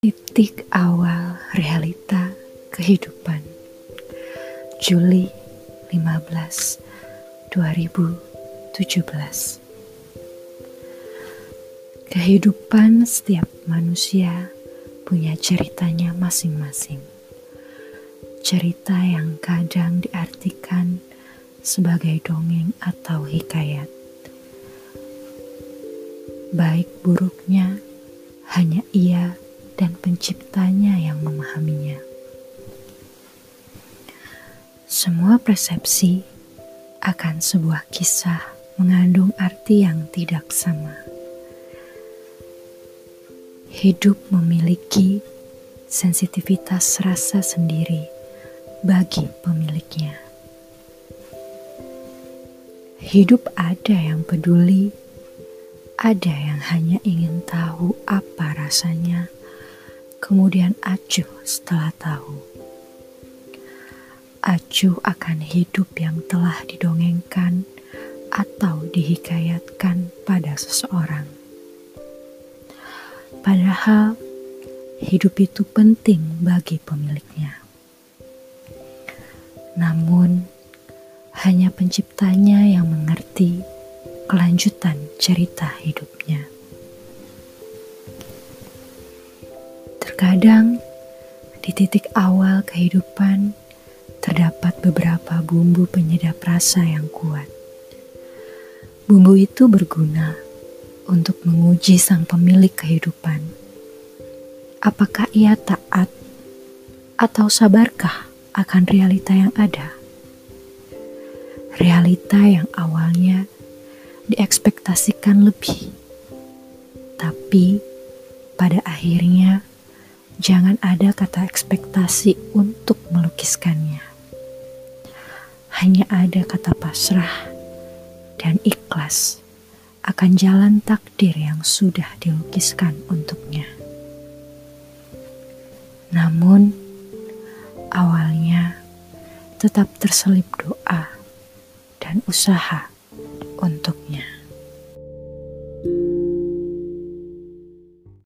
Titik awal realita kehidupan. Juli 15 2017 Kehidupan setiap manusia punya ceritanya masing-masing. Cerita yang kadang diartikan sebagai dongeng atau hikayat. Baik buruknya hanya ia dan penciptanya yang memahaminya. Semua persepsi akan sebuah kisah mengandung arti yang tidak sama. Hidup memiliki sensitivitas rasa sendiri bagi pemiliknya. Hidup ada yang peduli, ada yang hanya ingin tahu apa rasanya kemudian acuh setelah tahu. Acuh akan hidup yang telah didongengkan atau dihikayatkan pada seseorang. Padahal hidup itu penting bagi pemiliknya. Namun, hanya penciptanya yang mengerti kelanjutan cerita hidupnya. Terkadang di titik awal kehidupan terdapat beberapa bumbu penyedap rasa yang kuat. Bumbu itu berguna untuk menguji sang pemilik kehidupan. Apakah ia taat atau sabarkah akan realita yang ada? Realita yang awalnya diekspektasikan lebih, tapi pada akhirnya Jangan ada kata ekspektasi untuk melukiskannya. Hanya ada kata pasrah dan ikhlas akan jalan takdir yang sudah dilukiskan untuknya. Namun, awalnya tetap terselip doa dan usaha